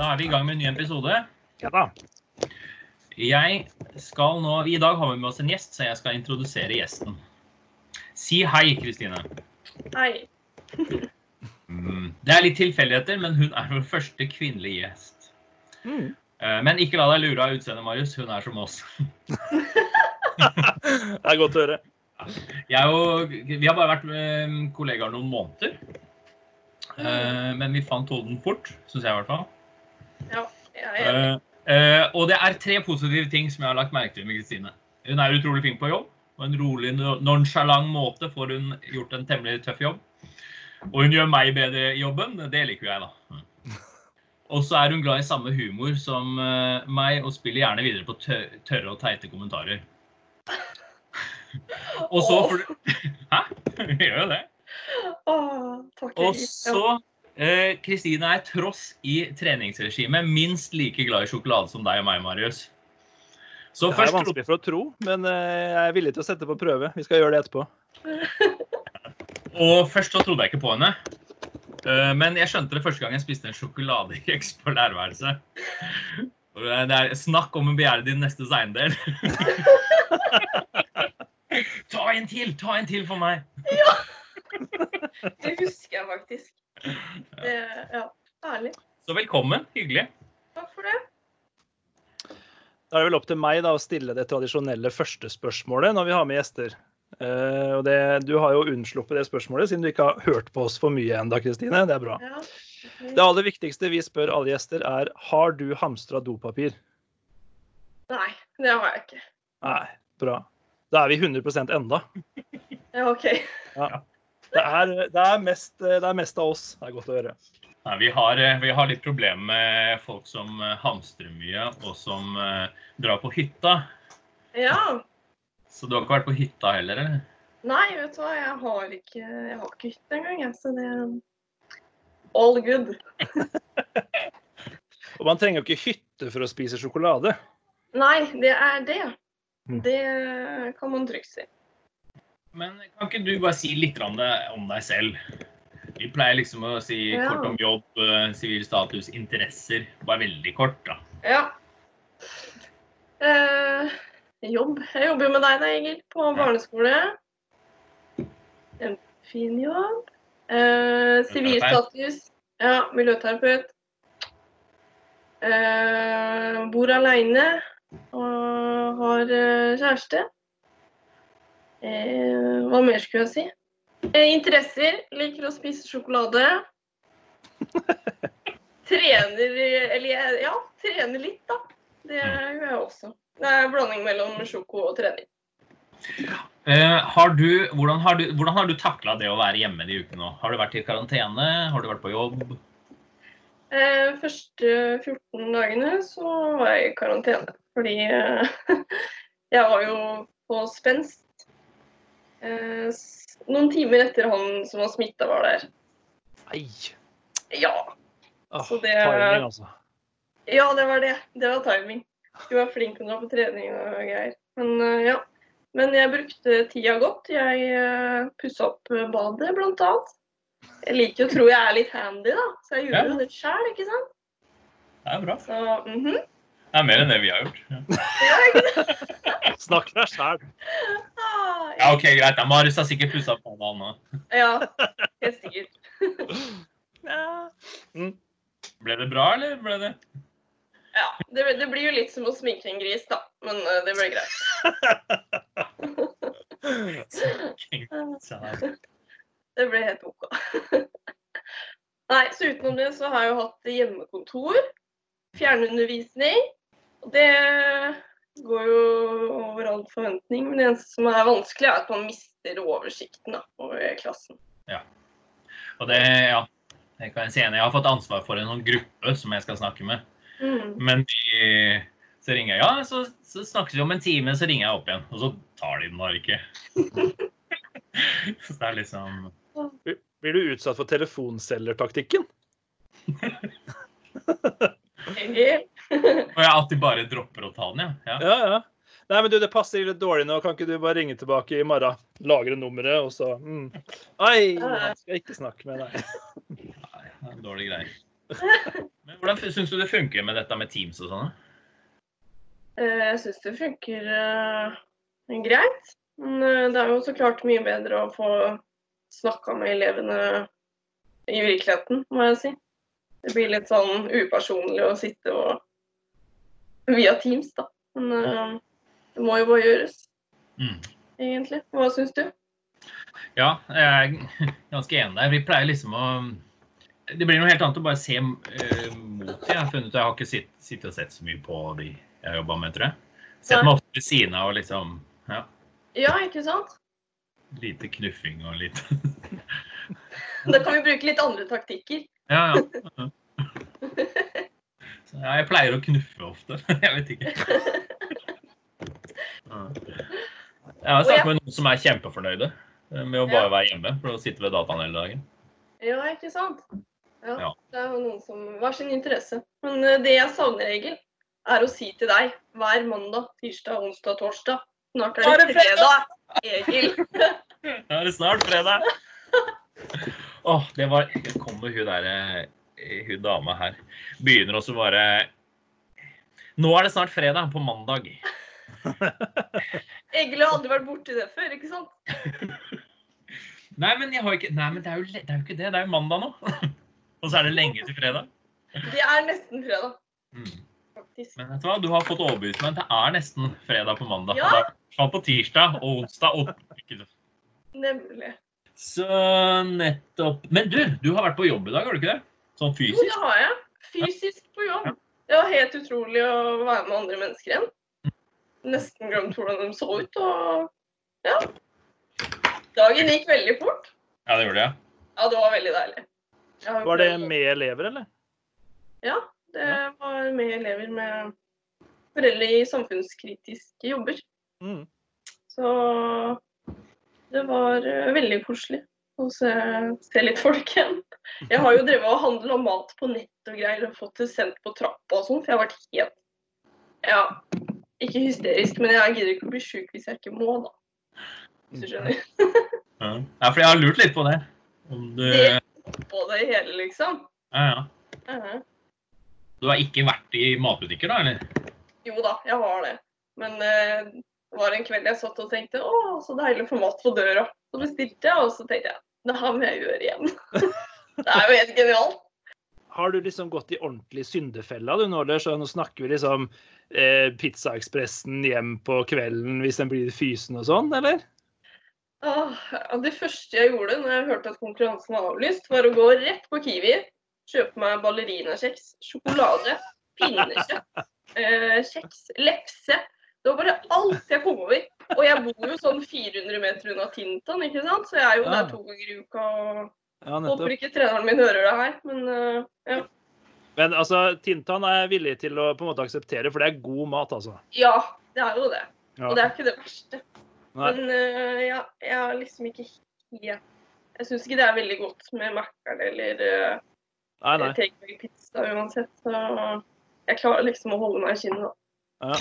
Da er vi i gang med en ny episode. Ja da. Jeg skal nå, I dag har vi med oss en gjest, så jeg skal introdusere gjesten. Si hei, Kristine. Hei. Mm. Det er litt tilfeldigheter, men hun er vår første kvinnelige gjest. Mm. Eh, Men ikke la deg lure av utseendet, Marius. Hun er som oss. Det er godt å høre. Jeg og, vi har bare vært med kollegaer noen måneder. Mm. Men vi fant hoden fort, syns jeg i hvert fall. Ja, eh, og det er tre positive ting som jeg har lagt merke til med Kristine. Hun er utrolig flink på jobb. På en rolig, nonchalant måte får hun gjort en temmelig tøff jobb. Og hun gjør meg bedre i jobben. Det liker jo jeg, da. Og så er hun glad i samme humor som eh, meg, og spiller gjerne videre på tørre og teite kommentarer. Og så får du Hæ? Hun gjør jo det. Åh, takk. Og Egil. Eh, Kristine er tross i treningsregimet minst like glad i sjokolade som deg og meg, Marius. Så Det er først vanskelig for å tro, men eh, jeg er villig til å sette på prøve. Vi skal gjøre det etterpå. Og først så trodde jeg ikke på henne. Eh, Men jeg skjønte det første gang jeg spiste en sjokoladekjeks på lærerværelset. Det er snakk om å begjære din neste seiendel. ta en til! Ta en til for meg! ja! Det husker jeg faktisk. Det, ja, ærlig. Så velkommen. Hyggelig. Takk for det. Da er det vel opp til meg da, å stille det tradisjonelle første spørsmålet når vi har med gjester. Uh, og det, du har jo unnsluppet det spørsmålet siden du ikke har hørt på oss for mye ennå, Kristine. Det er bra. Ja. Det aller viktigste vi spør alle gjester, er har du hamstra dopapir. Nei, det har jeg ikke. Nei, bra. Da er vi 100% enda. Ja, OK. Det er, det, er mest, det er mest av oss. Det er godt å høre. Nei, vi, har, vi har litt problemer med folk som eh, hamstrer mye, og som eh, drar på hytta. Ja. Så du har ikke vært på hytta heller, eller? Nei, vet du hva, jeg har ikke, jeg har ikke hytte engang, jeg, så det er all good. Og man trenger jo ikke hytte for å spise sjokolade. Nei, det er det. Mm. Det kan man trygt si. Men kan ikke du bare si litt om, deg selv? Vi pleier liksom å si Ja. kort om jobb, eh, sivil status, interesser. Bare veldig kort, da. Ja. Eh, jobb. Jeg jobber jo med deg da, Egil, på barneskole. En fin jobb. Eh, Sivilstatus. Ja, miljøterapeut. Eh, bor aleine og har eh, kjæreste. Eh, hva mer skulle jeg si? Eh, interesser. Liker å spise sjokolade. Trener Eller ja, trener litt, da. Det gjør jeg også. Det er en blanding mellom sjoko og trening. Eh, har du, hvordan har du, hvordan har du takla det å være hjemme de ukene nå? Har du vært i karantene? Har du vært på jobb? Eh, første 14 dagene så var jeg i karantene. Fordi eh, jeg var jo på spenst. Eh, noen timer etter han som var smitta, var der. Nei. Ja. Åh, Så det- timing, altså. ja, det var det. Det var timing. Du var flink til å dra på trening og greier. Men eh, ja. Men jeg brukte tida godt. Jeg uh, pussa opp eh, badet, blant annet. Jeg liker å tro jeg er litt handy, da. Så jeg gjorde Ja. det sjøl, ikke sant. Det er bra. Så mhm. Det er mer enn det vi har gjort. Ja, ja. Snakk deg sjæl. Ah, ja OK, greit. Ja, Marius har sikkert pussa på det, han òg. Ja, helt sikkert. Ble det bra, eller ble det Ja, det, det blir jo litt som å sminke en gris, da. Men uh, det ble greit. Det ble helt OK. Nei, så utenom det så har jeg jo hatt hjemmekontor. Fjernundervisning. Det går jo over all forventning. Men det eneste som er vanskelig, er at man mister oversikten da, over klassen. Ja. Og det, ja. Jeg kan si enig. Jeg har fått ansvar for en sånn gruppe som jeg skal snakke med. Mm. Men de, så ringer jeg. Ja, så, så snakkes vi om en time, så ringer jeg opp igjen. Og så tar de den bare ikke. så det er liksom Blir du utsatt for telefonselgertaktikken? Og jeg alltid bare dropper å ta den, ja. ja. Ja, ja. Nei, men du, Det passer litt dårlig nå. Kan ikke du bare ringe tilbake i morgen? Lagre nummeret, og så mm. Oi, han skal ikke snakke med deg. Nei, det er dårlige greier. Men hvordan syns du det funker med dette med Teams og sånn? Eh, Jeg syns det funker uh, greit. Men eh, det er jo så klart mye bedre å få snakka med elevene i virkeligheten, må jeg si. Det blir litt sånn upersonlig å sitte og via Teams, da. Men eh, det må jo bare gjøres, Mm. egentlig. Hva syns du? Ja, jeg er ganske enig der. Vi pleier liksom å Det blir noe helt annet å bare se uh, mot dem. Jeg har funnet ut jeg har ikke sitt- sittet og sett så mye på de jeg har jobba med, tror jeg. Sett meg ofte ved siden av og liksom Ja. Ja, ikke sant? Lite knuffing og litt Da kan vi bruke litt andre taktikker. Ja, ja. Ja jeg pleier å knuffe ofte. Jeg vet ikke. Jeg har snakket med noen som er kjempefornøyde eh, med å bare være hjemme for å sitte ved dataen hele dagen. Ja, ikke sant? Ja, Ja. Det er jo noen som har sin interesse. Men eh, det jeg savner, Egil, er å si til deg hver mandag, tirsdag, onsdag, torsdag Snart er det fredag, Egil. Nå er det snart fredag. Åh, det var kommer hun derre eh, Hun dama her. Begynner også bare Nå er det snart fredag, på mandag. Egil har aldri vært borti det før, ikke sant? Nei, men, jeg har ikke, nei, men det, er jo, det er jo ikke det. Det er jo mandag nå. Og så er det lenge til fredag. Det er nesten fredag, Mm. Men vet du hva? Du har fått overbevist meg. Det er nesten fredag på mandag. Ja. Det er på tirsdag og onsdag. Og... Nemlig. Så nettopp. Men du, du har vært på jobb i dag, har du ikke det? Sånn Jo, det har jeg. Fysisk på jobb. Det var helt utrolig å være med andre mennesker igjen. Nesten glemt hvordan de så ut. Og ja. Dagen gikk veldig fort. Ja, det gjorde jeg. Ja, det var veldig deilig. Var det med elever, eller? Ja, det var med elever med foreldre i samfunnskritiske jobber. Mm. Så det var eh, veldig koselig å se, se litt folk igjen. Jeg har jo drevet og handla mat på nett og greier og fått det sendt på trappa og sånn, for jeg har vært helt Ja, ikke hysterisk, men jeg gidder ikke å bli sjuk hvis jeg ikke må, da. Hvis du skjønner. Ja, Ja, for jeg har lurt litt på det. Om du Det- På det hele, liksom. Ja, ja. Mhm. Du har ikke vært i matbutikker, da, eller? Jo da, jeg har det. Men uh, det var en kveld jeg satt og tenkte å, så deilig å få mat på døra. Så bestilte jeg, og så tenkte jeg det her må jeg gjøre igjen. det er jo helt genialt. Har du liksom gått i ordentlig syndefella du nå? Så nå snakker vi liksom eh, Pizzaekspressen hjem på kvelden hvis den blir fysen og sånn, eller? Ja, det første jeg gjorde når jeg hørte at konkurransen var avlyst, var å gå rett på Kiwi, kjøpe meg ballerinakjeks, sjokolade, pinnekjøtt, eh, kjeks, lepse. Det var bare alt jeg kom over. Og jeg bor jo sånn 400 meter unna Tintan, ikke sant? så jeg er jo Ja. der to ganger i uka. og Ja, Håper ikke treneren min hører det her, men uh, ja. Men altså, Tintan er jeg villig til å på en måte akseptere, for det er god mat, altså. Ja, det er jo det. Ja. Og det er ikke det verste. Nei. Men uh, ja, jeg er liksom ikke helt Jeg syns ikke det er veldig godt med Mækkern eller uh, Nei, nei. takeaway-pizza uansett. Så jeg klarer liksom å holde meg i kinnet. da. Ja.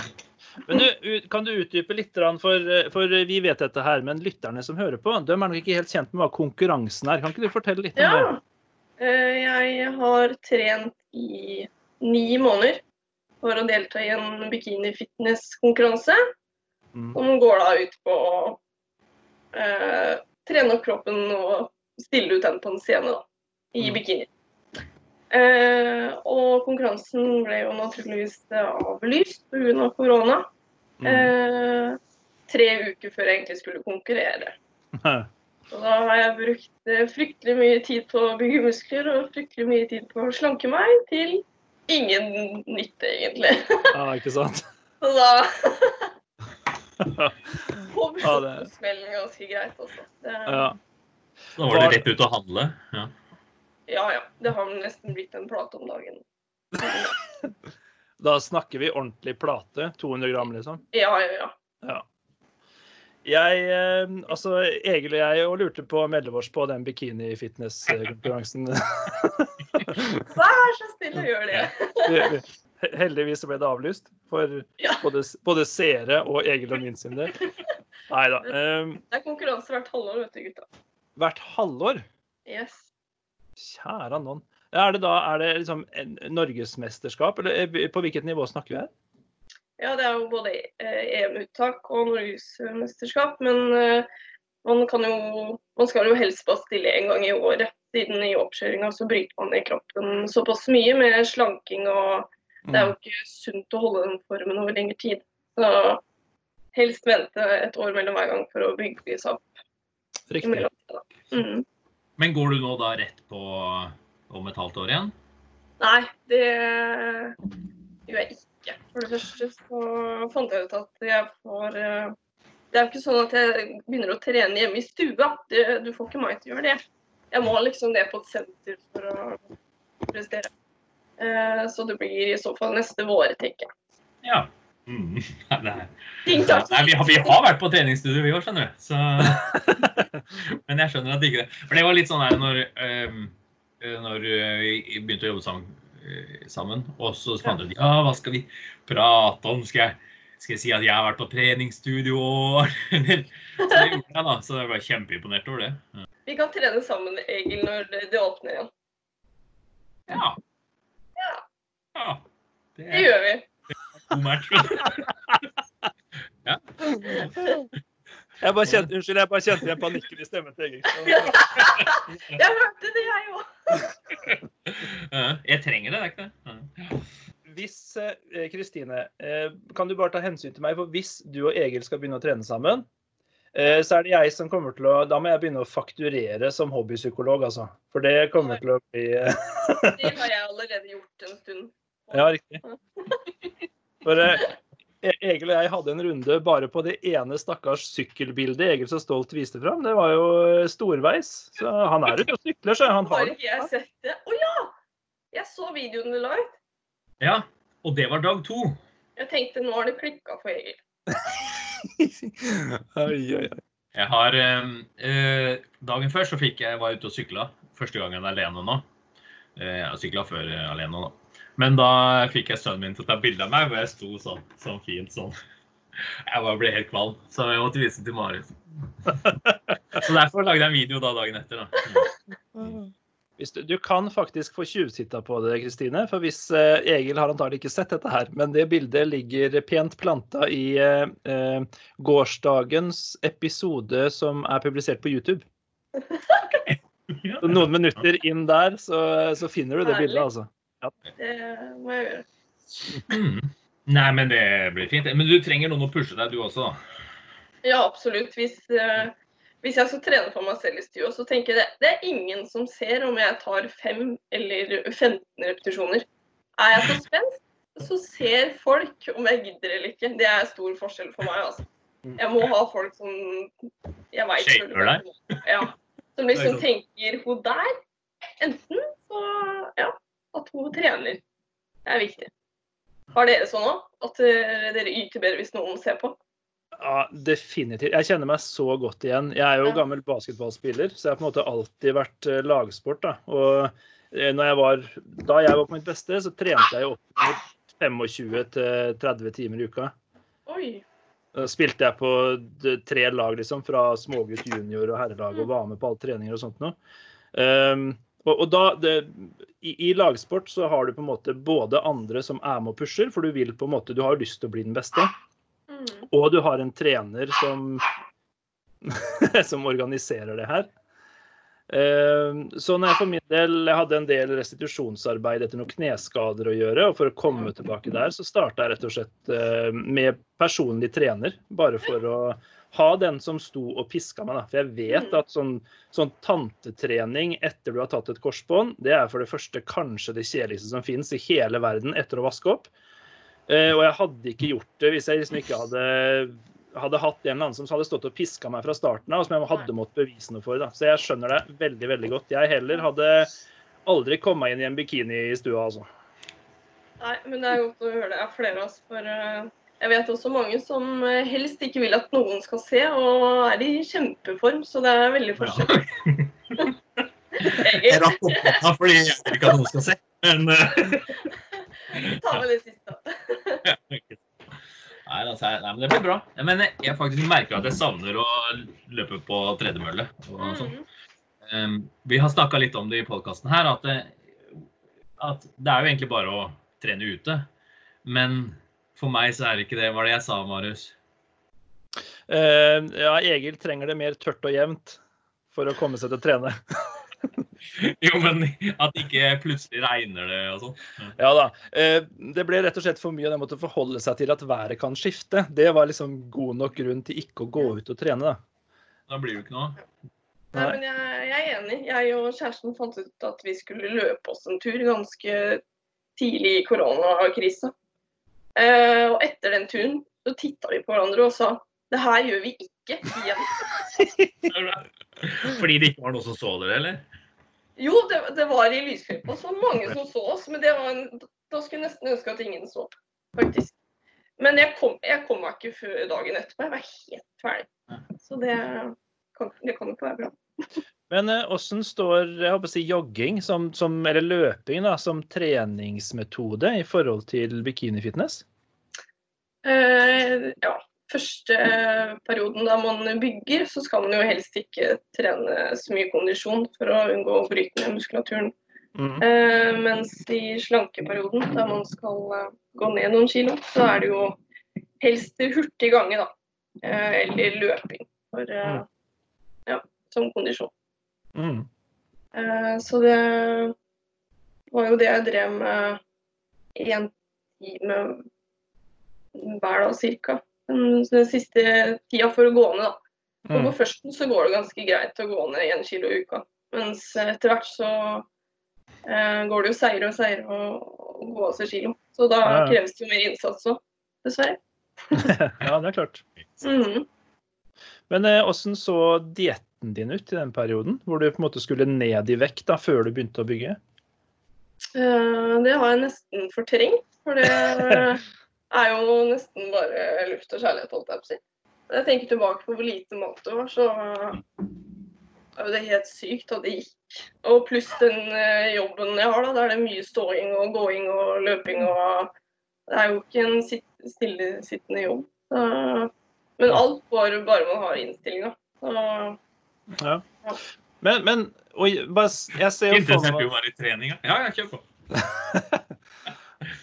Men du, kan du utdype litt, for, for vi vet dette her, men lytterne som hører på, de er nok ikke helt kjent med hva konkurransen er. Kan ikke du fortelle litt om det? Ja. Eh, jeg har trent i ni måneder for å delta i en bikini-fitness-konkurranse. Mm. Som går da ut på å eh, trene opp kroppen og stille ut den på en scene da, i Mm. bikini. Eh, og konkurransen ble jo naturligvis eh, avlyst pga. korona. Mm. Eh, tre uker før jeg egentlig skulle konkurrere. Og da har jeg brukt eh, fryktelig mye tid på å bygge muskler og fryktelig mye tid på å slanke meg, til ingen nytte, egentlig. ja, ikke sant? Så da kom Ja, det- smellen ganske greit, altså. Det, Ja. Da var det rett ut å handle. Ja. Ja ja. Det har nesten blitt en plate om dagen. Da snakker vi ordentlig plate. 200 gram, liksom. Ja, ja, ja. Ja. Jeg, eh, altså Egil og jeg lurte på å melde oss på den bikini-fitness-konkurransen. Vær så snill og gjør det. Heldigvis ble det avlyst for både, både seere og Egil og min sin del. Nei da. Eh, Det er konkurranse hvert halvår, vet du, gutta. hvert halvår. Yes. Kjære noen. Er det da er det liksom norgesmesterskap, eller eh, på hvilket nivå snakker vi her? Ja, det er jo både eh, EM-uttak og norgesmesterskap, men eh, man kan jo Man skal jo helst bare stille én gang i året. Siden i oppkjøringa så bryter man i kroppen såpass mye med slanking og Det er jo ikke sunt å holde den formen over lengre tid. Så helst vente et år mellom hver gang for å bygge seg opp. Riktig. Mm. Men går du nå da rett på om et halvt år igjen? Nei, det gjør jeg ikke. For det første så fant jeg ut at jeg får eh, Det er jo ikke sånn at jeg begynner å trene hjemme i stua. Det, du får ikke meg til å gjøre det. Jeg må liksom ned på et senter for å prestere. Eh, Så det blir i så fall neste vår, tenker jeg. Ja. Mm. Nei, det Nei, vi, har, vi har vært på treningsstudio vi òg, skjønner du. Så... Men jeg skjønner at ikke det For det var litt sånn her når, um, når eh, vi begynte å jobbe sammen, eh, sammen og så fant vi ut ja, hva skal vi prate om? Skal jeg, skal jeg si at jeg har vært på treningsstudio? Eller- så det gjorde jeg, da. Så jeg var kjempeimponert over det. Vi kan trene sammen, Egil, når det, det åpner igjen. Ja. Ja. ja. Det Det gjør vi. God match. Jeg bare kjente, unnskyld, jeg bare kjente igjen panikken i stemmen til Egil. Jeg hørte det, jeg òg. Jeg trenger det, det er ikke det. Hvis, eh, Kristine, eh, kan du bare ta hensyn til meg, for hvis du og Egil skal begynne å trene sammen, eh, så er det jeg som kommer til å Da må jeg begynne å fakturere som hobbypsykolog, altså. For det kommer til å bli Det har jeg allerede gjort en stund. Ja, riktig. For eh, E- Egil og jeg hadde en runde bare på det ene stakkars sykkelbildet Egil så stolt viste fram. Det var jo storveis. Så han er ute og sykler, så han Har har ikke jeg sett det? Å ja! Jeg så videoen du la ut. ja. Og det var dag to. Jeg tenkte nå har det klikka for Egil. Oi, oi, oi. Jeg har eh, eh, Dagen før så fikk jeg var ute og sykla. Første gangen alene nå. Eh, jeg har sykla før eh, alene da. Men da fikk jeg sønnen min til å ta bilde av meg hvor jeg sto sånn, sånn fint sånn. Jeg bare ble helt kvalm, så jeg måtte vise den til Marius. Så derfor lagde jeg en video da dagen etter. da. Hvis du, du kan faktisk få tjuvtitta på det, Kristine. For hvis eh, Egil har antagelig ikke sett dette her, men det bildet ligger pent planta i eh, eh, gårsdagens episode som er publisert på YouTube. Så noen minutter inn der, så, så finner du det bildet, altså. Det må jeg gjøre. Mm. Nei, men det blir fint. Men du trenger noen å pushe deg, du også. Ja, absolutt. Hvis, uh, hvis jeg skal trene for meg selv i stua, så tenker jeg det, det er ingen som ser om jeg tar 5 eller 15 repetisjoner. Er jeg så spent, så ser folk om jeg gidder eller ikke. Det er stor forskjell for meg, altså. Jeg må ha folk som jeg veit Shaper deg? Ja. Som liksom tenker hun der. Enten så ja, at hun trener. Det er viktig. Har dere sånn òg? At eh, dere yter bedre hvis noen ser på? Ja, definitivt. Jeg kjenner meg så godt igjen. Jeg er jo gammel basketballspiller, så jeg har på en måte alltid vært eh, lagsport. da. Og eh, når jeg var, da jeg var på mitt beste, så trente jeg jo opp mot 25-30 timer i uka. Oi. Da spilte jeg på tre lag, liksom, fra smågutt junior og herrelag, og var med på alle treninger og sånt noe. Um, og, og da, det, i, I lagsport så har du på en måte både andre som er med og pusher, for du vil på en måte, du har lyst til å bli den beste. Mm. Og du har en trener som, som organiserer det her. Eh, Så når jeg for min del jeg hadde en del restitusjonsarbeid etter noen kneskader å gjøre, og for å komme tilbake der, så starta jeg rett og slett eh, med personlig trener. Bare for å ha den som sto og piska meg. Da. For jeg vet at sånn, sånn tantetrening etter du har tatt et korsbånd, det er for det første kanskje det kjedeligste som finnes i hele verden etter å vaske opp. Eh, og jeg hadde ikke gjort det hvis jeg liksom ikke hadde, hadde hatt en eller annen som hadde stått og piska meg fra starten av, og som jeg hadde måttet bevise noe for. Da. Så jeg skjønner det veldig veldig godt. Jeg heller hadde aldri kommet inn i en bikini i stua, altså. Nei, men det er godt å høre det Jeg er flere av oss. For eh, jeg vet også mange som eh, helst ikke vil at noen skal se, og er i kjempeform. Så det er veldig forskjell. Jeg Egil, rakk opp hånda fordi jeg vil ikke at noen skal se. Men eh, ta med det siste. Nei, altså, nei, men det blir bra. Men jeg faktisk merker at jeg savner å løpe på tredemølle. og sånn. Mm. Um, vi har snakka litt om det i podkasten her, at det, at det er jo egentlig bare å trene ute. Men for meg så er det ikke det. Hva var det jeg sa, Marius? Uh, ja, Egil trenger det mer tørt og jevnt for å komme seg til å trene. Jo, men at ikke plutselig regner det og sånn. Ja da. Uh, det ble rett og slett for mye å måtte forholde seg til at været kan skifte. Det var liksom god nok grunn til ikke å gå ut og trene. da. Da blir det jo ikke noe. Nei, men jeg, jeg er enig. Jeg og kjæresten fant ut at vi skulle løpe oss en tur ganske tidlig i koronakrisa. Eh, og etter den turen så titta vi på hverandre og sa det her gjør vi ikke igjen. Fordi det ikke var noen som så dere, eller? Jo, det, det var i lysklippet, så mange som så oss. Men det var en, da skulle jeg nesten ønske at ingen så, faktisk. Men jeg kom, jeg kom meg ikke før dagen etterpå. Jeg var helt ferdig. Så det kan, det kan ikke være bra. Men åssen hvordan står jeg håper å si, jogging som, som, eller løping da, som treningsmetode i forhold til bikinifitness? Eh, ja, første perioden da man bygger, så skal man jo helst ikke trene så mye kondisjon for å unngå å bryte ned muskulaturen. Mm. Uh, mens i slankeperioden, der man skal eh, gå ned noen kilo, så er det jo helst hurtig gange, da. Uh, eller løping for, eh, ja, som kondisjon. Mm. Eh, så det var jo det jeg drev med én time hver dag cirka. Den, siste tida for å gå ned, da. Og Mm. på førsten så går det ganske greit å gå ned én kilo i uka. Mens etter hvert så eh, går det jo seire og seire å gå av seg kilo. Så da Ja, kreves det jo mer innsats òg, dessverre. ja, det er klart. Mhm. Men eh, hvordan så dietten din ut i den perioden, hvor du på en måte skulle ned i vekt da, før du begynte å bygge? Eh, det har jeg nesten fortrengt, for det er jo nesten bare luft og kjærlighet, holdt jeg på å si. Når jeg tenker tilbake på hvor lite mat det var, så er jo det helt sykt at det gikk. Og pluss den eh, jobben jeg har, da, der det er mye ståing og gåing og løping og Det er jo ikke en sitt- stillesittende jobb. Så, men alt går bare man har innstillinga. Så Ja. Men, men og, bare, jeg ser jo for Interessert i jo være i treninga. Ja, ja, kjør på.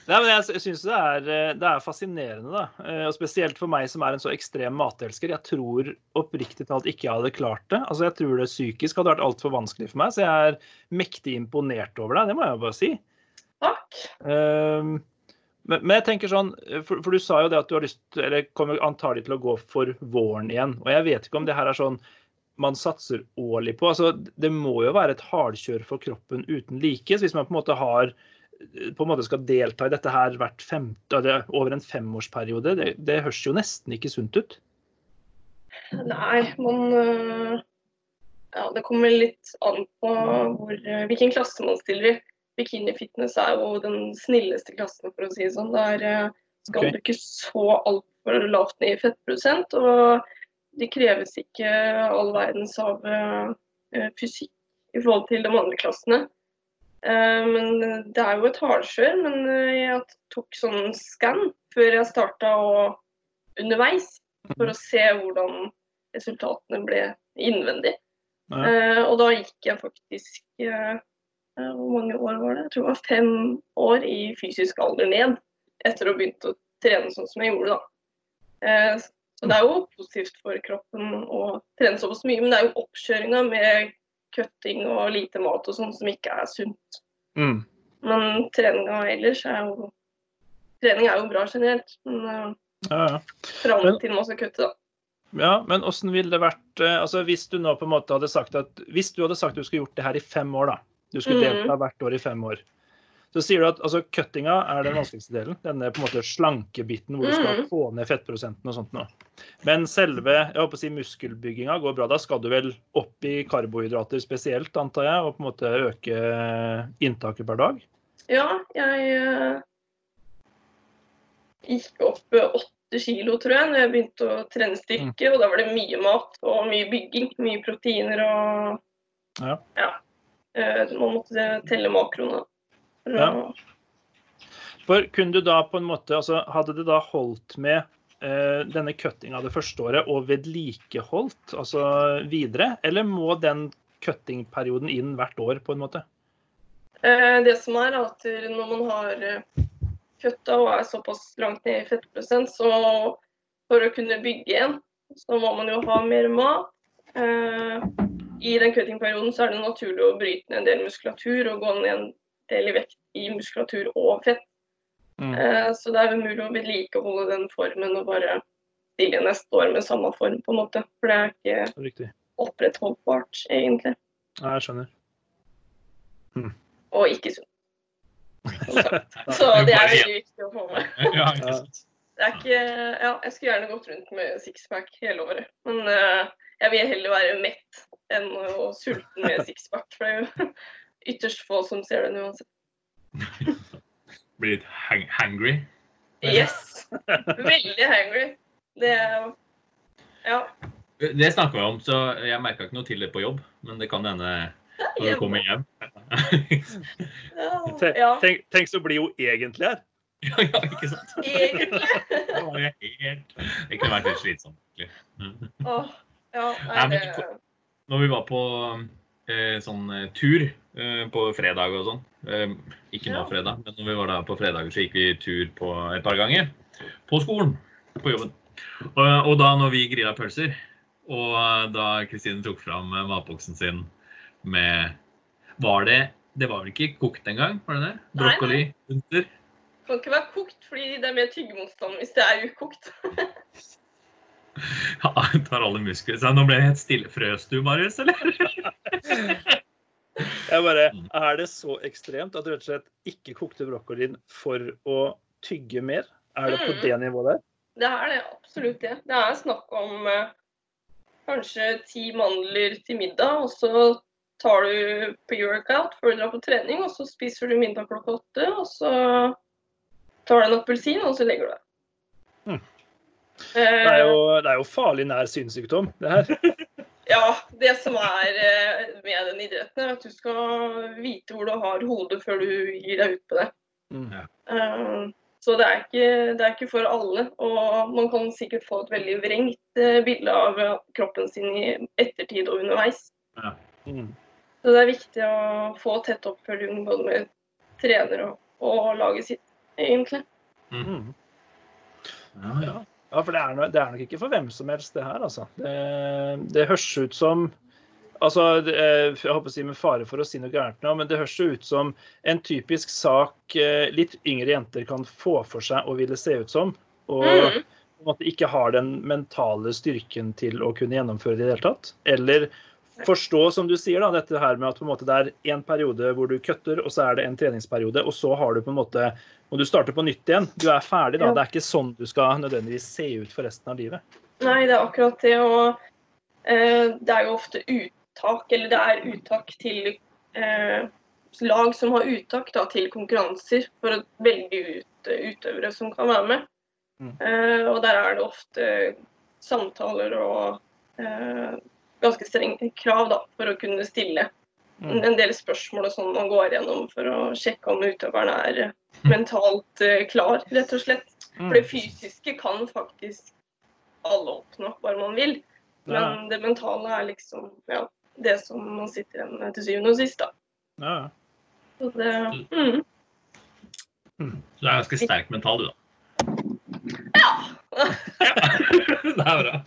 Nei, men jeg syns det, eh, det er fascinerende, da. Eh, Og spesielt for meg som er en så ekstrem matelsker. Jeg tror oppriktig talt ikke jeg hadde klart det. Altså, Jeg tror det psykisk hadde vært altfor vanskelig for meg, så jeg er mektig imponert over deg. Det må jeg bare si. takk. Um, men, men jeg tenker sånn, for, for du sa jo det at du har lyst eller kommer antagelig til å gå for våren igjen. Og jeg vet ikke om det her er sånn man satser årlig på. altså Det må jo være et hardkjør for kroppen uten like. så Hvis man på en måte har på en måte skal delta i dette her eller over en femårsperiode, det, det høres jo nesten ikke sunt ut. Nei, man øh, Ja, det kommer litt an på hvor, øh, hvilken klasse man stiller i. Bikini fitness er jo den snilleste klassen, for å si det sånn. Der øh, skal okay. du ikke så altfor lavt ned i fettprosent. Og det kreves ikke all verdens av fysikk i forhold til de andre klassene. Eh, Men det er jo et hardkjør. Men øh, jeg tok sånn skann før jeg starta og underveis for å se hvordan resultatene ble innvendig. Ja. Eh, og da gikk jeg faktisk eh, eh, Hvor mange år var det? Jeg tror det var fem år i fysisk alder ned. Etter å ha begynt å trene sånn som jeg gjorde, da. Eh, så det er jo positivt for kroppen å trene såpass mye, men det er jo oppkjøringa med cutting og lite mat og sånn som ikke er sunt. Mm. Men treninga ellers er jo Trening er jo bra generelt, men eh, Ja, ja. fram til man skal kutte, da. Ja, men hvordan ville det vært eh, altså Hvis du nå på en måte hadde sagt at hvis du hadde sagt du skulle gjort det her i fem år, da. Du skulle Mhm. delta hvert år i fem år. Så sier du at altså, cuttinga er den vanskeligste delen. Denne på en måte slankebiten hvor du skal Mhm. få ned fettprosenten og sånt noe. Men selve jeg håper å si, muskelbygginga går bra. Da skal du vel opp i karbohydrater spesielt, antar jeg, og på en måte øke inntaket per dag? Ja, jeg eh, gikk opp åtte kilo, tror jeg, når jeg begynte å trene styrke. Og da var det mye mat og mye bygging. Mye proteiner og Ja. Eh, man måtte telle makroene. Ja. For kunne du da på en måte, altså Hadde det da holdt med eh, denne cuttinga det første året og vedlikeholdt altså videre, eller må den cuttingperioden inn hvert år, på en måte? Eh, Det som er at når man har kutta og er såpass langt ned i fettprosent, så for å kunne bygge igjen, så må man jo ha mer mat. Eh, I den cuttingperioden så er det naturlig å bryte ned en del muskulatur og gå ned en del i vekt i muskulatur og fett. Mm. Eh, Så det er umulig å vedlikeholde den formen og bare stille neste år med samme form, på en måte. For det er ikke Riktig. opprettholdbart, egentlig. Ja, jeg skjønner. Og ikke sunt. Så det er veldig viktig å få med. Ja, ikke sant. Det er ikke Ja, jeg skulle gjerne gått rundt med sixpack hele året. Men uh, jeg vil heller være mett enn å sulten med sixpack. For det er jo ytterst få som ser den uansett. Blir litt hang hangry. Yes! Veldig hangry. Det Ja. Det snakka vi om, så jeg merka ikke noe til det på jobb. Men det kan hende når du kommer hjem. Ja, Tenk, tenk så blid hun egentlig er. Ja, ja, ikke sant? egentlig. Det var helt Det kunne vært litt slitsomt. Oh, ja, Nei, nei, men det Når vi var på eh, sånn eh, tur på fredag og sånn eh, Ikke nå fredag, men når vi var der på fredager, så gikk vi tur på et par ganger. På skolen. På jobben. Og, og da når vi grilla pølser, og eh, da Kristine tok fram eh, matboksen sin med Var det Det var vel ikke kokt engang? Var det det? Brokkoli? Bunter? kan ikke være kokt, fordi det er mer tyggemotstand hvis det er ukokt. Ja, tar alle muskler. Så nå ble det helt stille. Frøs du, Marius, eller? Jeg bare, Mm. Er det så ekstremt at du rett og slett ikke kokte brokkolien for å tygge mer? Er det på Mm. det nivået der? Det er det, absolutt det. Det er snakk om eh, kanskje ti mandler til middag, og så tar du på workout før du drar på trening, og så spiser du middag klokka åtte, og så tar du en appelsin, og så legger du deg. Mm. Eh, Det er jo, det er jo farlig nær synssykdom, det her. Ja, det som er eh, med den idretten, er at du skal vite hvor du har hodet før du gir deg ut på det. Mm. Uh, Så det er, ikke, det er ikke for alle. Og man kan sikkert få et veldig vrengt eh, bilde av kroppen sin i ettertid og underveis. Mm. Så det er viktig å få tett oppfølging både med trener og, og laget sitt, egentlig. Mm. Ja, ja. Ja, for det er, nok, det er nok ikke for hvem som helst, det her, altså. Det, det høres ut som Altså, det, jeg håper å si med fare for å si noe gærent nå, men det høres jo ut som en typisk sak eh, litt yngre jenter kan få for seg å ville se ut som. Og Mm. på en måte ikke har den mentale styrken til å kunne gjennomføre det i det hele tatt. Eller forstå, som du sier, da, dette her med at på en måte det er en periode hvor du kutter, og så er det en treningsperiode, og så har du på en måte og du starter på nytt igjen. Du er ferdig, da. Ja. Det er ikke sånn du skal nødvendigvis se ut for resten av livet. Nei, det er akkurat det. Og eh, det er jo ofte uttak, eller det er uttak til eh, lag som har uttak da, til konkurranser for å velge ut eh, utøvere som kan være med. Mm. Eh, og der er det ofte samtaler og eh, ganske strenge krav da, for å kunne stille. En del spørsmål og sånn man går gjennom for å sjekke om utøveren er eh, mentalt eh, klar, rett og slett. Mm. For det fysiske kan faktisk alle oppnå, bare man vil. Men det mentale er liksom ja, det som man sitter igjen med til syvende og sist. da. Ja. Så det, mm. Du er ganske sterk mental, du, da. Ja. det er bra.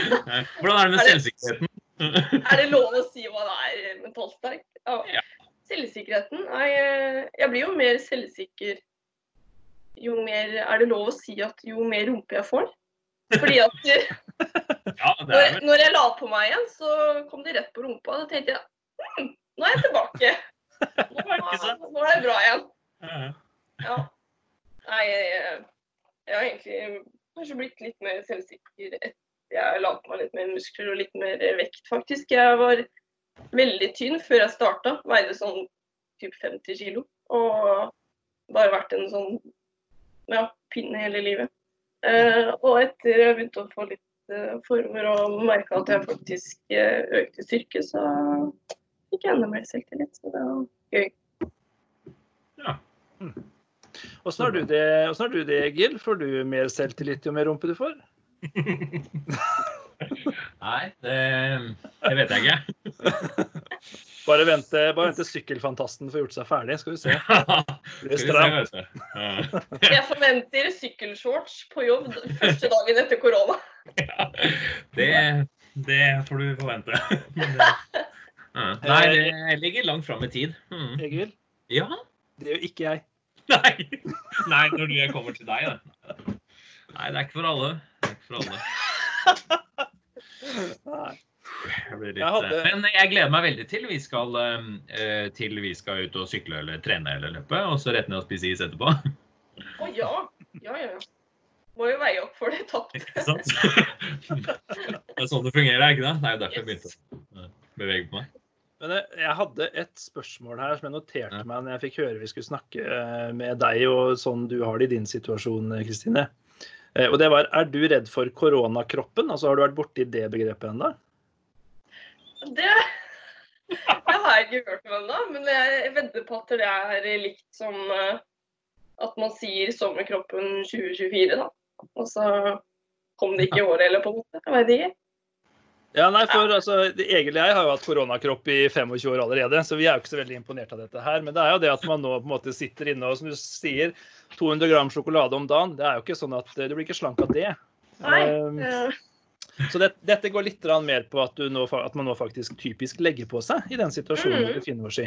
Hvordan er det med Er selvsikkerheten? Er det lov å si hva det er mentalt sterk? Ja. Ja. Selvsikkerheten er jeg, jeg blir jo mer selvsikker jo mer Er det lov å si at jo mer rumpe jeg får? Fordi at Ja, når, når jeg la på meg igjen, så kom det rett på rumpa. Da tenkte jeg hm, nå er jeg tilbake. Nå, nå er jeg bra igjen. Ja. Nei, jeg, jeg har egentlig kanskje blitt litt mer selvsikker etter jeg la på meg litt mer muskler og litt mer vekt, faktisk. Jeg var veldig tynn før jeg starta. Veide sånn typ 50 kilo. Og bare vært en sånn ja, pinne hele livet. Eh, og etter jeg begynte å få litt eh, former og merka at jeg faktisk eh, økte styrke, så fikk jeg enda mer selvtillit. Så det var gøy. Åssen har hvordan har du det, Gill? Får du mer selvtillit jo mer rumpe du får? Nei, det, det vet jeg ikke. Bare vente, bare vente sykkelfantasten får gjort seg ferdig, skal vi se. Skal vi se, du. Ja. Jeg forventer sykkelshorts på jobb første dagen etter korona. Ja, det, det får du forvente. Det- Nei, det ligger langt fram i tid. Mm. Egil, Ja. det gjør ikke jeg. Nei. Nei, når det kommer til deg, da. Nei, det er ikke for alle. For alle. Jeg litt, Jeg hadde- eh, Men jeg gleder meg veldig til vi skal, eh, til vi skal ut og sykle eller trene eller løpe, og så rett ned og spise is etterpå. Å ja. Ja, ja, ja. Må jo veie opp for det tapte. Ikke sant? Det er sånn det fungerer, er ikke det? Det er jo derfor jeg begynte å bevege på meg. Men jeg, jeg hadde et spørsmål her som jeg noterte Ja. meg når jeg fikk høre vi skulle snakke eh, med deg og sånn du har det i din situasjon, eh, Kristine. Eh, Og det var er du redd for koronakroppen? Altså Har du vært borti det begrepet ennå? Det, jeg har ikke hørt om ennå, men jeg vedder på at det er likt som eh, at man sier 'sommerkroppen 2024', da. Og så kom det ikke i året eller på en måte. Jeg vet ikke. Ja, nei, for altså, Egil og jeg har jo hatt koronakropp i 25 år allerede, så vi er jo ikke så veldig imponert av dette her. Men det er jo det at man nå på en måte sitter inne og som du sier, 200 gram sjokolade om dagen. Det er jo ikke sånn at eh, du blir ikke slank av det. Nei. Um, Så det, dette går litt mer på at, du nå, at man nå faktisk typisk legger på seg i den situasjonen Mm. vi befinner oss i.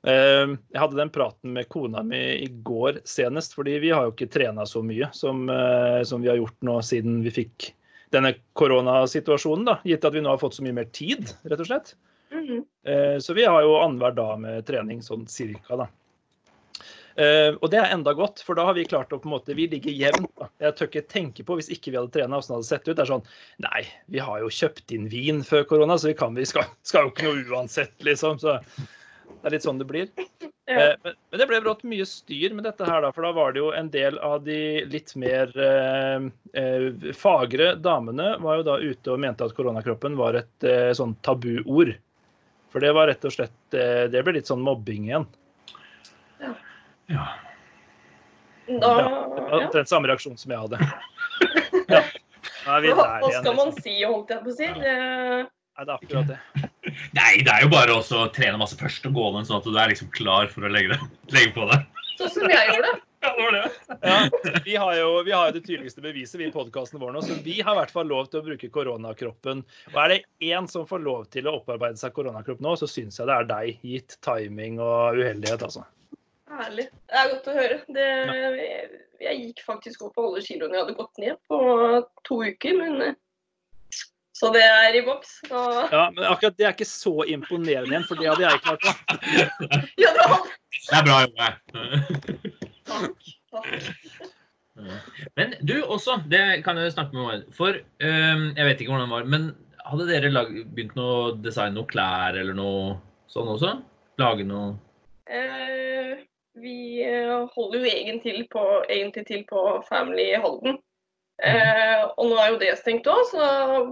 Um, Jeg hadde den praten med kona mi i går senest, fordi vi har jo ikke trena så mye som, uh, som vi har gjort nå siden vi fikk denne koronasituasjonen, da, gitt at vi nå har fått så mye mer tid, rett og slett. mhm. Eh, Så vi har jo annenhver dag med trening, sånn cirka, da. Eh, og det er enda godt, for da har vi klart å på en måte Vi ligger jevnt. da. Jeg tør ikke tenke på, hvis ikke vi hadde trena, åssen det hadde sett ut. Det er sånn Nei, vi har jo kjøpt inn vin før korona, så vi, kan, vi skal, skal jo ikke noe uansett, liksom. Så det er litt sånn det blir. Ja. Eh, Men, men det ble brått mye styr med dette her, da. For da var det jo en del av de litt mer eh, eh, fagre damene var jo da ute og mente at koronakroppen var et eh, sånn tabuord. For det var rett og slett eh, Det ble litt sånn mobbing igjen. Ja. Da Ja, ja. Omtrent samme reaksjon som jeg hadde. Ja. Er hva skal man Liksom. si, holdt jeg på å si? Det, Nei, det er akkurat det. Nei, det er jo bare å trene masse først og gå ned, sånn at du er liksom klar for å legge, det, legge på deg. sånn som jeg gjorde. Ja, det var det. Ja, vi har jo vi har jo det tydeligste beviset vi i podkasten vår nå, så vi har i hvert fall lov til å bruke koronakroppen. Og er det én som får lov til å opparbeide seg koronakropp nå, så syns jeg det er deg, gitt timing og uheldighet, altså. Herlig. Det er godt å høre. Det, jeg, jeg gikk faktisk opp på alle kiloene jeg hadde gått ned på to uker, men eh, Så det er i boks. Da Ja, men akkurat det er ikke så imponerende igjen, for det hadde jeg klart. da. Ja, det var Det er bra jobba. Takk. takk. Men du også, det kan jeg snakke med om. For um, jeg vet ikke hvordan det var, men hadde dere lag, begynt å designe noe klær eller noe sånn også? Lage noe Eh, vi eh, holder jo egentlig til på, egentlig til på Family Holden. Eh, og nå er jo det stengt òg, så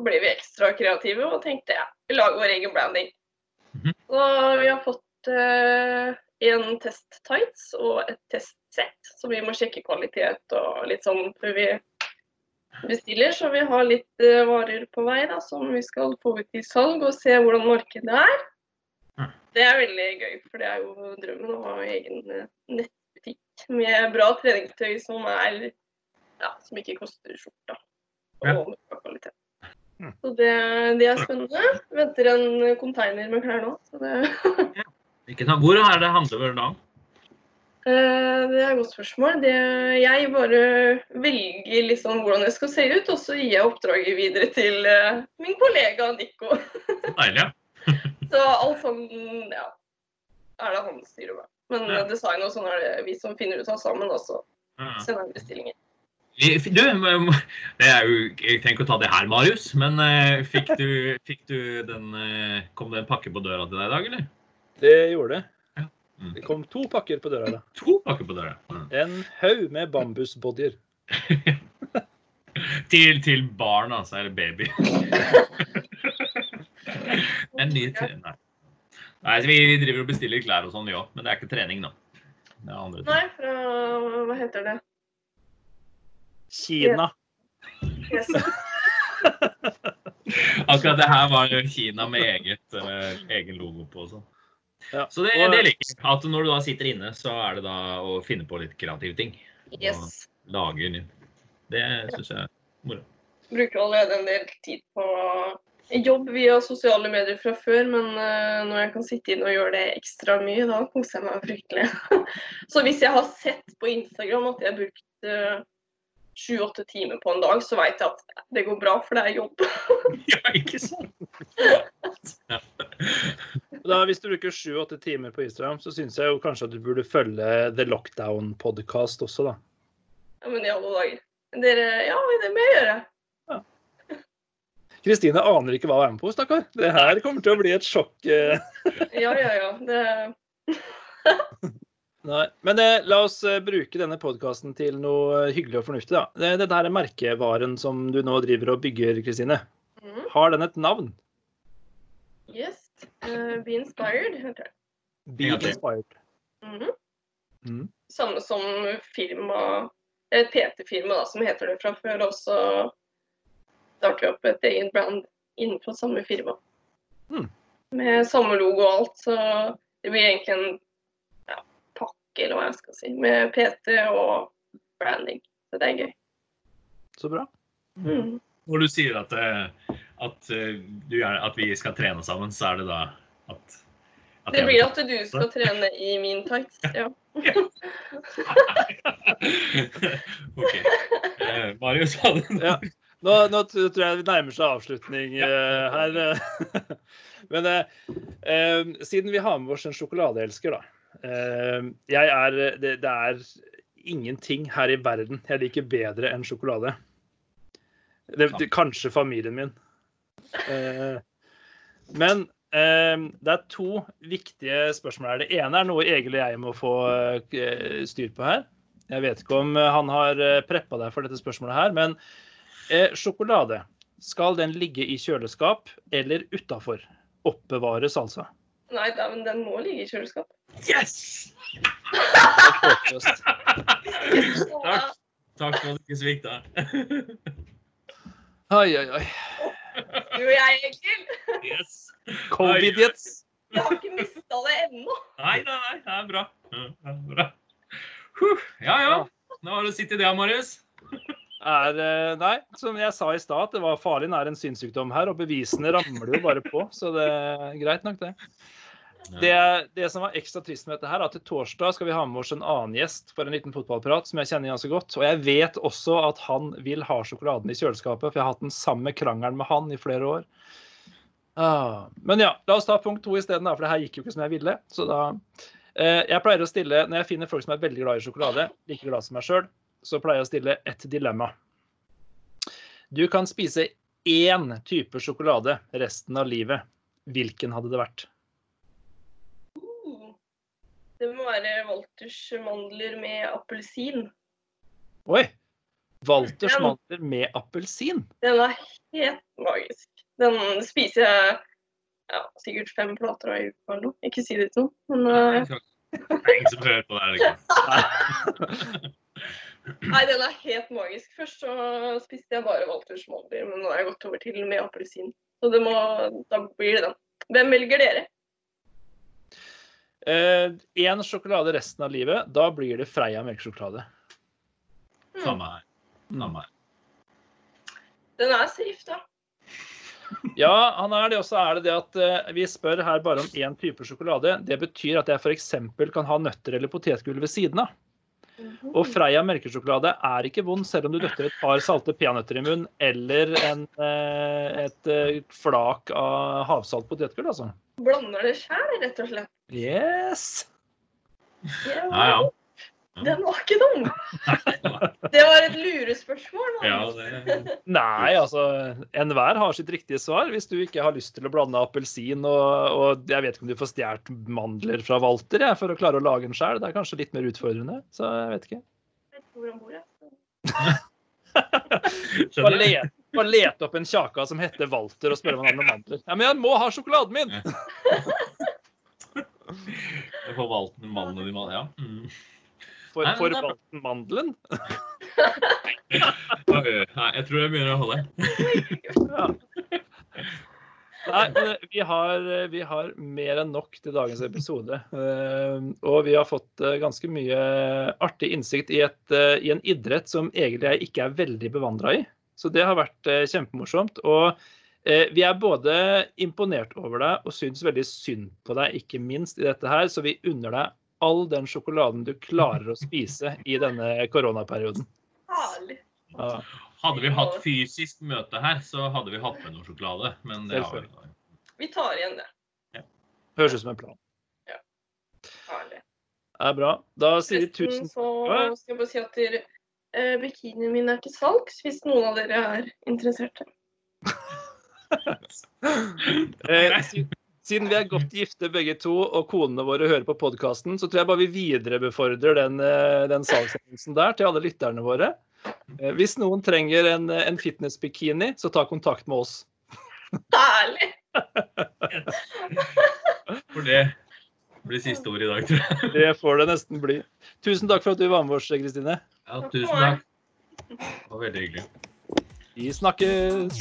ble vi ekstra kreative og tenkte ja, vi lager vår egen branding. Mhm. Så vi har fått eh, en test tights og et testsett, så vi må sjekke kvalitet og litt sånn før vi bestiller. Så vi har litt eh, varer på vei da, som vi skal få ut i salg og se hvordan markedet er. Det er veldig gøy, for det er jo drømmen å ha egen eh, nettbutikk med bra treningstøy som er ja, som ikke koster skjorta. Og ja. kvalitet. Mm. Så det, det er spennende. Venter en container med klær nå. Så det, ja. Hvor er det handler da? Eh, det er et godt spørsmål. Det, jeg bare velger liksom hvordan det skal se ut, og så gir jeg oppdraget videre til eh, min kollega Nico. Deilig. ja. Så alt sånn, ja, er det han styrer med. Men Ja. eh, design og sånn er det vi som finner ut av sammen, og så sender vi bestillinger. Du, det er jo, jeg trenger ikke å ta det her, Marius, men eh, fikk du, fikk du den eh, Kom det en pakke på døra til deg i dag, eller? Det gjorde det. Ja. Mm. Det kom to pakker på døra. da. To pakker på døra. Mm. En haug med bambusbodyer. Til, til barn, altså. Eller baby. en ny tre... Nei. Nei, så vi, vi driver og bestiller klær og sånn, vi òg. Men det er ikke trening, da. Det er andre ting. Nei, fra Hva heter det? Kina. Yes. Akkurat det her var Kina med eget, eh, egen logo på og sånn. Ja. Så det, det liker jeg. At når du da sitter inne, så er det da å finne på litt kreative ting. Yes. Lage nytt. Det syns jeg er moro. Bruker allerede en del tid på jobb via sosiale medier fra før, men eh, når jeg kan sitte inne og gjøre det ekstra mye, da koser jeg meg fryktelig. så hvis jeg har sett på Instagram at jeg har brukt eh, sju-åtte timer på en dag, så vet jeg at det går bra, for det er jobb. Ja, ikke sant? Da, hvis du bruker sju-åtte timer på Instagram, så syns jeg jo kanskje at du burde følge The Lockdown Podcast også, da. Ja, men i alle dager. Dere, ja, det må jeg gjøre. Kristine aner ikke hva hun er med på, stakkar. Det her kommer til å bli et sjokk. eh. Ja, ja, ja. Det, Nei. Men eh, la oss eh, bruke denne podkasten til noe eh, hyggelig og fornuftig, da. Det- Dette her er merkevaren som du nå driver og bygger, Kristine. Mm. Har den et navn? Yes. Uh, be inspired, heter det. Be Ja, inspired. Mhm. Mhm. Samme som firma Et PT-firma da, som heter det fra før. Og så starter vi opp et eget brand innenfor samme firma. Mhm. Med samme logo og alt. Så det blir egentlig en eller hva jeg skal si, med PT og branding. Så det er gøy. Så bra. Mm. Når du sier at, eh, at, eh, du at vi skal trene sammen, så er det da at, at Det blir at du skal trene i min tights. Ja. OK. Eh, Marius hadde Ja. Nå, nå tror jeg vi nærmer seg avslutning eh, her. Men eh, eh, siden vi har med oss en sjokoladeelsker, da. Eh, jeg er det, det er ingenting her i verden jeg liker bedre enn sjokolade. Det, det, kanskje familien min. Eh, men eh, det er to viktige spørsmål her. Det ene er noe Egil og jeg må få eh, styr på her. Jeg vet ikke om han har eh, preppa deg for dette spørsmålet her, men eh, sjokolade, skal den ligge i kjøleskap eller utafor? Oppbevares, altså. Nei, da, men den må ligge i kjøleskap. Yes! Takk. Takk for at du ikke svikta. Oi, oi, oi. Du Jo, jeg, Egil. Yes. Covid-jets. Jeg har ikke mista det ennå. Nei, nei, nei, det er bra. Ja, det er bra. Huh. Ja, ja. Nå har du sittet i det, Marius. Er, eh, nei, som jeg sa i stad, at det var farlig nær en synssykdom her, og bevisene ramler jo bare på, så det er greit nok, det. Det, det som var ekstra trist med dette her, at til torsdag skal vi ha med oss en annen gjest for en liten fotballprat som jeg kjenner ganske godt. Og jeg vet også at han vil ha sjokoladen i kjøleskapet, for jeg har hatt den samme krangelen med han i flere år. Ah. Men ja, la oss ta punkt to isteden, for det her gikk jo ikke som jeg ville. Så da eh, Jeg pleier å stille, når jeg finner folk som er veldig glad i sjokolade, like glad som meg sjøl, så pleier jeg å stille et dilemma. Du kan spise én type sjokolade resten av livet. Hvilken hadde det vært? Det må være Walters mandler med appelsin. Oi! Walters mandler med appelsin. Den er helt magisk. Den spiser jeg ja, sikkert fem plater av i uka eller noe. Ikke si det til noen, men uh... Det er ingen som hører på det her. Liksom. Nei, den er helt magisk. Først så spiste jeg bare Walters mandler, men nå har jeg gått over til med appelsin. Så det må, da blir det den. Hvem velger dere? Én sjokolade resten av livet. Da blir det Freia melkesjokolade. Samme her. Samme her. Den er safe, da. Ja, han er det. Og så er det det at eh, vi spør her bare om én type sjokolade. Det betyr at jeg f.eks. kan ha nøtter eller potetgull ved siden av. Og Freia melkesjokolade er ikke vond selv om du døtter et par salte peanøtter i munnen eller en, eh, et eh, flak av havsalt potetgull, altså. Blander det sjæl, rett og slett. Yes! Ja, ja. Den var ikke dum. Det var et lurespørsmål. ja det, Nei, altså enhver har sitt riktige svar. Hvis du ikke har lyst til å blande appelsin og, og jeg vet ikke om du får stjålet mandler fra Walter jeg, for å klare å lage den sjøl. Det er kanskje litt mer utfordrende. Så jeg vet ikke. Jeg hvor han bor, jeg. Bare lete, bare lete opp en kjaka som heter Walter og spørre om han har noen mandler. Ja, men jeg må ha sjokoladen min! Jeg får valgt en mann og ja. Mm. For, Nei, for. Walter mandelen? Nei, jeg tror jeg begynner å holde. Ja. Nei, vi har, vi har mer enn nok til dagens episode. Eh, Og vi har fått eh, ganske mye artig innsikt i, et, eh, i en idrett som egentlig jeg ikke er veldig bevandra i. Så det har vært eh, kjempemorsomt. Og eh, vi er både imponert over deg og syns veldig synd på deg, ikke minst i dette her. Så vi unner deg all den sjokoladen du klarer å spise i denne koronaperioden. Herlig. Ja. Hadde vi hatt fysisk møte her, så hadde vi hatt med noe sjokolade. Men det har vi ikke. Vi tar igjen det. Høres ut som en plan. Ja. Herlig. Det er bra. Da sier vi tusen så skal jeg bare si at dere, eh, bikinien min er til salgs, hvis noen av dere er interesserte. Eh, Siden vi er godt gifte begge to, og konene våre hører på podkasten, så tror jeg bare vi viderebefordrer den, eh, den salgsendelsen der til alle lytterne våre. Eh, Hvis noen trenger en, en fitnessbikini, så ta kontakt med oss. Herlig! For det blir siste ord i dag, tror jeg. Det får det nesten bli. Tusen takk for at du var med oss, Kristine. Ja, tusen takk. Det var veldig hyggelig. Vi snakkes!